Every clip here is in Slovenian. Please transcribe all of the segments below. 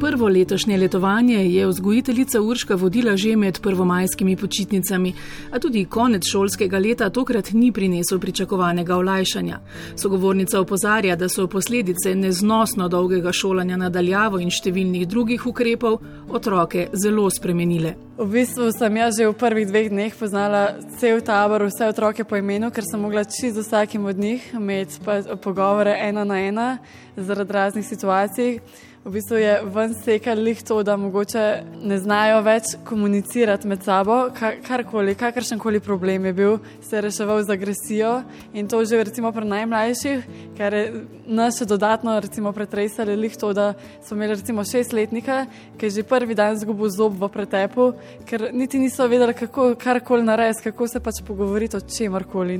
Prvo letošnje letovanje je vzgojiteljica Urška vodila že med prvomajskimi počitnicami, a tudi konec šolskega leta tokrat ni prinesel pričakovanega olajšanja. Sogovornica opozarja, da so posledice neznosno dolgega šolanja nadaljavo in številnih drugih ukrepov otroke zelo spremenile. V bistvu sem jaz že v prvih dveh dneh poznala cel tabor, vse otroke po imenu, ker sem mogla čisto z vsakim od njih imeti pogovore ena na ena zaradi raznih situacij v bistvu je ven sekal lih to, da mogoče ne znajo več komunicirati med sabo, karkoli, kakršen koli problem je bil, se je reševal z agresijo in to že recimo pri najmlajših, ker je nas še dodatno recimo pretresali lih to, da smo imeli recimo šestletnika, ki je že prvi dan zgubil zob v pretepu, ker niti niso vedeli, kako karkoli narediti, kako se pač pogovoriti o čemorkoli.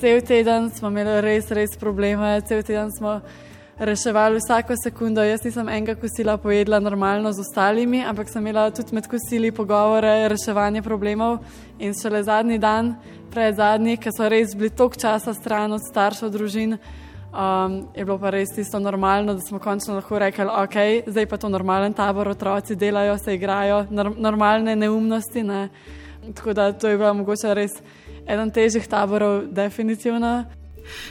Cel teden smo imeli res, res probleme, cel teden smo reševali vsako sekundo. Jaz nisem enega kosila pojedla normalno z ostalimi, ampak sem imela tudi med kosili pogovore, reševanje problemov. In šele zadnji dan, pred zadnji, ki so res bili toliko časa stran od staršev družin, um, je bilo pa res tisto normalno, da smo končno lahko rekli, ok, zdaj pa to normalen tabor, otroci delajo, se igrajo, normalne neumnosti. Ne. Tako da to je bilo mogoče res eden težjih taborov, definitivno.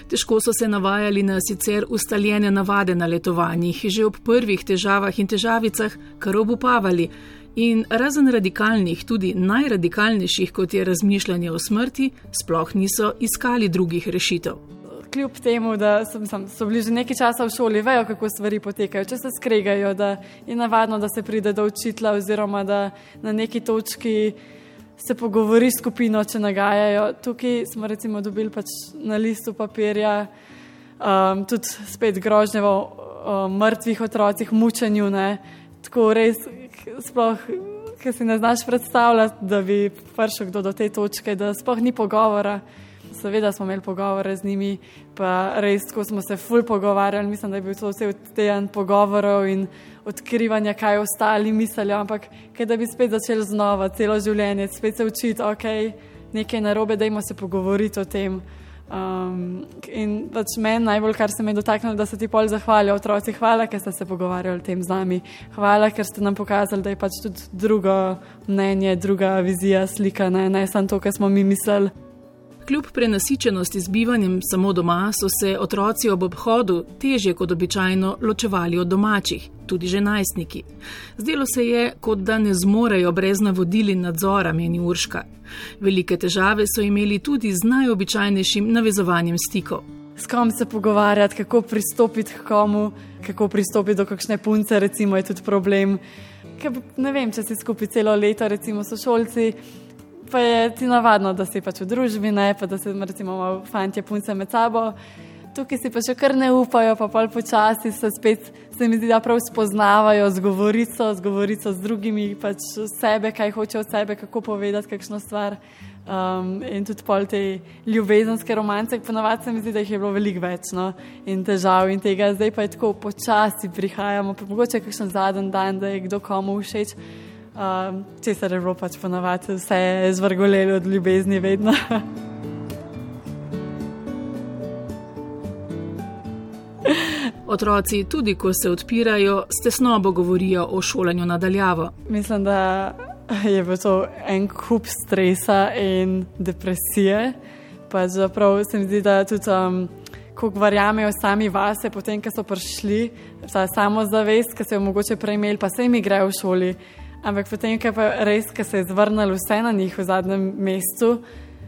Težko so se navajali na sicer ustaljene navade na letovanjih, že ob prvih težavah in težavicah, kar obupavali. In razen radikalnih, tudi najradikalnejših, kot je razmišljanje o smrti, sploh niso iskali drugih rešitev. Kljub temu, da sem, sem, so bili že nekaj časa v šoli, vejo, kako stvari potekajo, če se skregajo, da je navadno, da se pride do učitla, oziroma da na neki točki se pogovori s skupino, če nagajajo. Tukaj smo recimo dobili pač na listu papirja um, tudi spet grožnje o um, mrtvih otrocih, mučenju. Ne. Tako res, sploh, ki si ne znaš predstavljati, da bi prišel kdo do te točke, da sploh ni pogovora. Seveda smo imeli pogovore z njimi, pa res, ko smo se ful pogovarjali, mislim, da je bil to vse teden pogovorov in odkrivanja, kaj ostali mislijo, ampak kaj da bi spet začeli znova, celo življenje, spet se učiti, ok, nekaj narobe, dajmo se pogovoriti o tem. Um, in pač meni najbolj, kar se me je dotaknilo, da se ti pol zahvalijo otroci, hvala, ker ste se pogovarjali o tem z nami, hvala, ker ste nam pokazali, da je pač tudi drugo mnenje, druga vizija, slika, ne, ne samo to, kar smo mi mislili. Kljub prenasičenosti z bivanjem samo doma, so se otroci ob obhodu težje kot običajno ločevali od domačih, tudi že najstniki. Zdelo se je, kot da ne zmorejo brez navodil in nadzora, meni Urška. Velike težave so imeli tudi z najobičajnejšim navezovanjem stikov. S kom se pogovarjati, kako pristopiti k komu, kako pristopiti do kakšne punce, recimo, je tudi problem. Ker, ne vem, če si skupaj celo leto, recimo, so šolci pa je ti navadno, da si pač v družbi, ne pa da se recimo fanti punce med sabo. Tukaj si pa še kar ne upajo, pa pol počasi se spet, se mi zdi, da prav spoznavajo z govorico, z govorico z drugimi, pač sebe, kaj hoče od sebe, kako povedati kakšno stvar. Um, in tudi pol te ljubezenske romance, ponovadi se mi zdi, da jih je bilo veliko več no? in težav in tega, zdaj pa je tako počasi prihajamo, pa mogoče kakšen zadnji dan, da je kdo komu všeč. Um, če se je bilo pač ponovadi, vse zvrgolelo od ljubezni, vedno. Otroci, tudi ko se odpirajo, stesnobo govorijo o šolanju nadaljavo. Mislim, da je bilo to en kup stresa in depresije. Pa zaprav se mi zdi, da tudi. Um, Ko verjamejo sami vase, potem, ko so prišli, ta samozavest, ki so jo mogoče prej imeli, pa se jim grejo v šoli, Ampak potem, ko je res, ki se je zvrnil vse na njih v zadnjem mestu,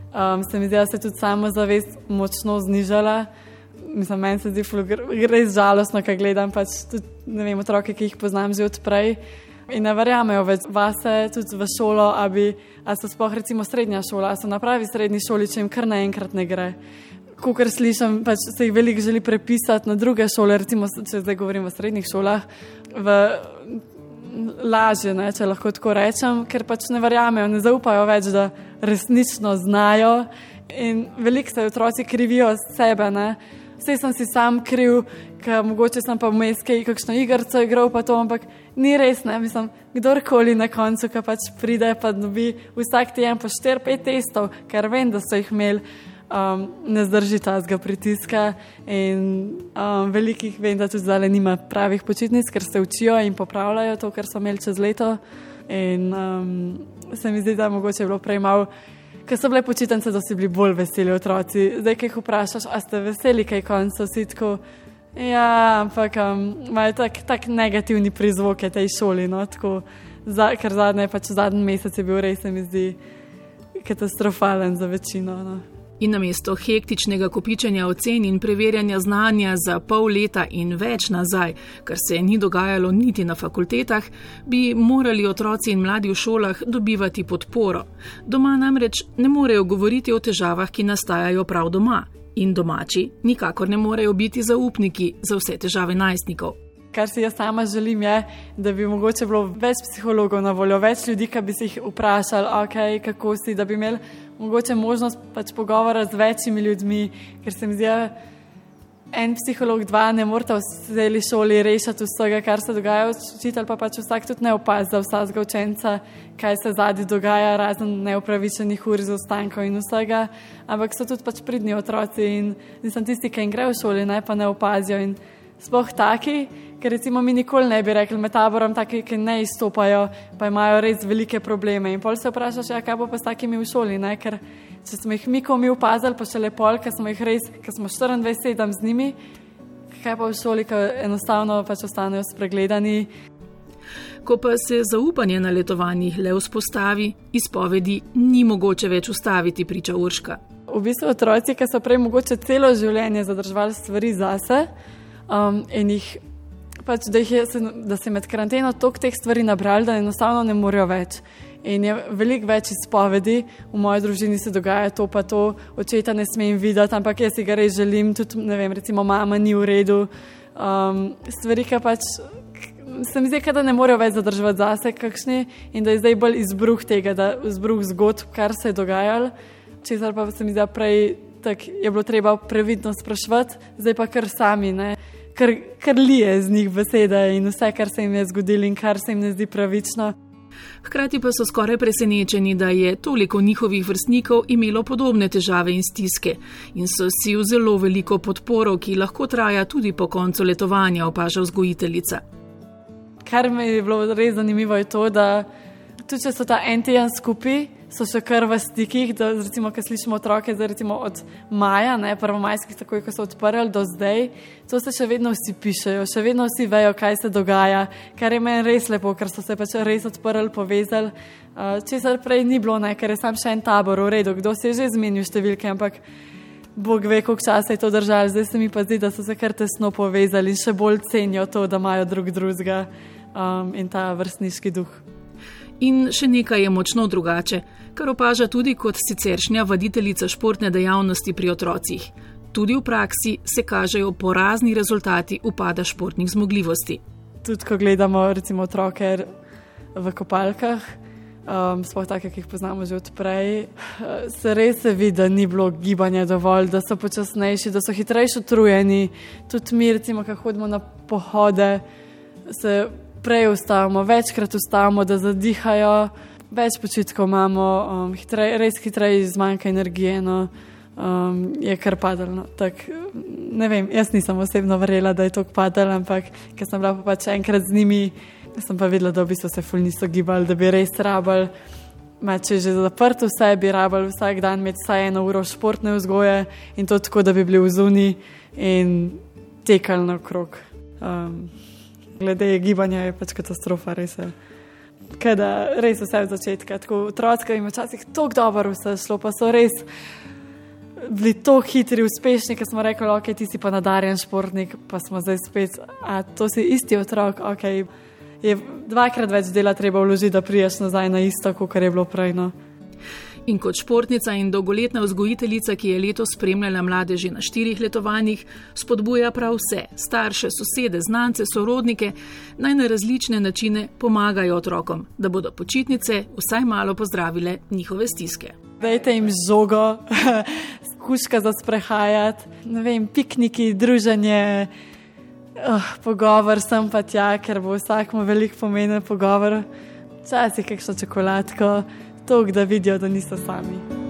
um, se mi zdi, da se je tudi samo zavest močno znižala. Mislim, meni se zdi res žalostno, kaj gledam pač tudi vem, otroke, ki jih poznam že odprej. In ne verjamejo več vase, tudi v šolo, ali so sploh recimo srednja šola, ali so na pravi srednji šoli, če jim kar naenkrat ne gre. Ko kar slišim, pač se jih veliko želi prepisati na druge šole, recimo, če zdaj govorim o srednjih šolah. V lažje, ne, če lahko tako rečem, ker pač ne verjamejo, ne zaupajo več, da resnično znajo. In veliko se otroci krivijo sebe. Ne. Vse sem si sam kriv, ker mogoče sem pa vmes kaj kakšno igrico igral, pa to, ampak ni res, ne, mislim, kdorkoli na koncu, ki pač pride, pa dobi vsak teden po 4-5 testov, ker vem, da so jih imeli. Um, ne zdrži tazga pritiska. In um, velikih vem, da tudi zdaj nima pravih počitnic, ker se učijo in popravljajo to, kar so imeli čez leto. In um, se mi zdi, da mogoče je bilo prej malo. Ker so bile počitnice, da so bili bolj veseli otroci. Zdaj, ki jih vprašaš, a ste veseli, kaj konca si tako. Ja, ampak um, imajo tak, negativni prizvoke tej šoli. No, tako, za, ker zadnji, pač zadnji mesec je bil res, mi zdi, katastrofalen za večino. No. In namesto hektičnega kopičenja ocen in preverjanja znanja za pol leta in več nazaj, kar se ni dogajalo niti na fakultetah, bi morali otroci in mladi v šolah dobivati podporo. Doma namreč ne morejo govoriti o težavah, ki nastajajo prav doma. In domači nikakor ne morejo biti zaupniki za vse težave najstnikov. Kar si jaz sama želim, je, da bi mogoče bilo več psihologov na voljo, več ljudi, ki bi se jih vprašali, okay, kako si, da bi imeli mogoče možnost pač pogovora z večjimi ljudmi, ker se mi zdi, da en psiholog, dva ne morata v celi šoli rešiti vsega, kar se dogaja, učitelj pa pač vsak tudi ne opazi za vsakega učenca, kaj se zadnji dogaja, razen neupravičenih ur za ostankov in vsega, ampak so tudi pač pridni otroci in nisem tisti, ki jim gre v šoli, ne pa ne opazijo sploh taki, ker recimo mi nikoli ne bi rekli med taborom, taki, ki ne izstopajo, pa imajo res velike probleme. In pol se vprašaš, ja, kaj bo pa s takimi v šoli, ne? ker če smo jih mi komi upazali, pa še lepo, ker smo jih res, ker smo 24-7 z njimi, kaj pa v šoli, ki enostavno pač ostanejo spregledani. Ko pa se zaupanje na letovanjih le vzpostavi, izpovedi ni mogoče več ustaviti, priča Urška. V bistvu otroci, ki so prej mogoče celo življenje zadrževali stvari zase, um, in jih pač, da, je, da se med karanteno toliko teh stvari nabrali, da enostavno ne morejo več. In je veliko več izpovedi, v moji družini se dogaja to, pa to, očeta ne smem videti, ampak jaz si ga res želim, tudi ne vem, recimo mama ni v redu. Um, stvari, ki pač se mi zdi, da ne morejo več zadržati zase, kakšni in da je zdaj bolj izbruh tega, da izbruh zgodb, kar se je dogajalo, česar pa se mi zdi, da prej je bilo treba previdno spraševati, zdaj pa kar sami. Ne kar, kar lije z njih besede in vse, kar se jim je zgodilo in kar se jim ne zdi pravično. Hkrati pa so skoraj presenečeni, da je toliko njihovih vrstnikov imelo podobne težave in stiske in so si v zelo veliko podporo, ki lahko traja tudi po koncu letovanja, opaža vzgojiteljica. Kar mi je bilo res zanimivo, je to, da tudi če so ta entijan skupaj, so še kar v stikih, da recimo, ko slišimo otroke, da recimo od maja, ne prvomajskih, tako ko so odprli do zdaj, to se še vedno vsi pišejo, še vedno vsi vejo, kaj se dogaja, kar je meni res lepo, ker so se pač res odprli, povezali. Uh, Česar prej ni bilo, ne, ker je sam še en tabor, v redu, kdo se je že zmenil številke, ampak Bog ve, koliko časa je to držalo, zdaj se mi pa zdi, da so se kar tesno povezali in še bolj cenijo to, da imajo drug drugega um, in ta vrstniški duh. In še nekaj je močno drugače kar opaža tudi kot siceršnja voditeljica športne dejavnosti pri otrocih. Tudi v praksi se kažejo porazni rezultati upada športnih zmogljivosti. Tudi ko gledamo recimo otroke v kopalkah, um, sploh take, ki jih poznamo že odprej, se res vidi, da ni bilo gibanja dovolj, da so počasnejši, da so hitrejši utrujeni. Tudi mi, recimo, ko hodimo na pohode, se prej ustavimo, večkrat ustavimo, da zadihajo več počitkov imamo, um, hitrej, res hitreje zmanjka energije. No, um, je kar padalo. Tak, ne vem, jaz nisem osebno verjela, da je to padalo, ampak ker sem bila pa pač enkrat z njimi, sem pa videla, da v bistvu se ful niso gibali, da bi res rabili. Če že zaprto vse, bi rabili vsak dan imeti vsaj eno uro športne vzgoje in to tako, da bi bili v zuni in tekali naokrog. Um, glede gibanja je pač katastrofa, res je da res vse od začetka. Tako otroci jim včasih tako dobro vse šlo, pa so res bili tako hitri, uspešni, ker smo rekli, ok, ti si pa nadarjen športnik, pa smo zdaj spet, a to si isti otrok, ok, je dvakrat več dela treba vložiti, da priješ nazaj na isto, kot je bilo prej. No. In kot športnica in dolgoletna vzgojiteljica, ki je letos spremljala mlade že na štirih letovanjih, spodbuja prav vse, starše, sosede, znance, sorodnike, naj na različne načine pomagajo otrokom, da bodo počitnice vsaj malo pozdravile njihove stiske. Dajte jim žogo, kuška za sprehajati, vem, pikniki, druženje. Oh, pogovor sem pa tja, ker bo vsakmu veliko pomenil pogovor. Včasih kakšno čokoladko, to, da vidijo, da niso sami.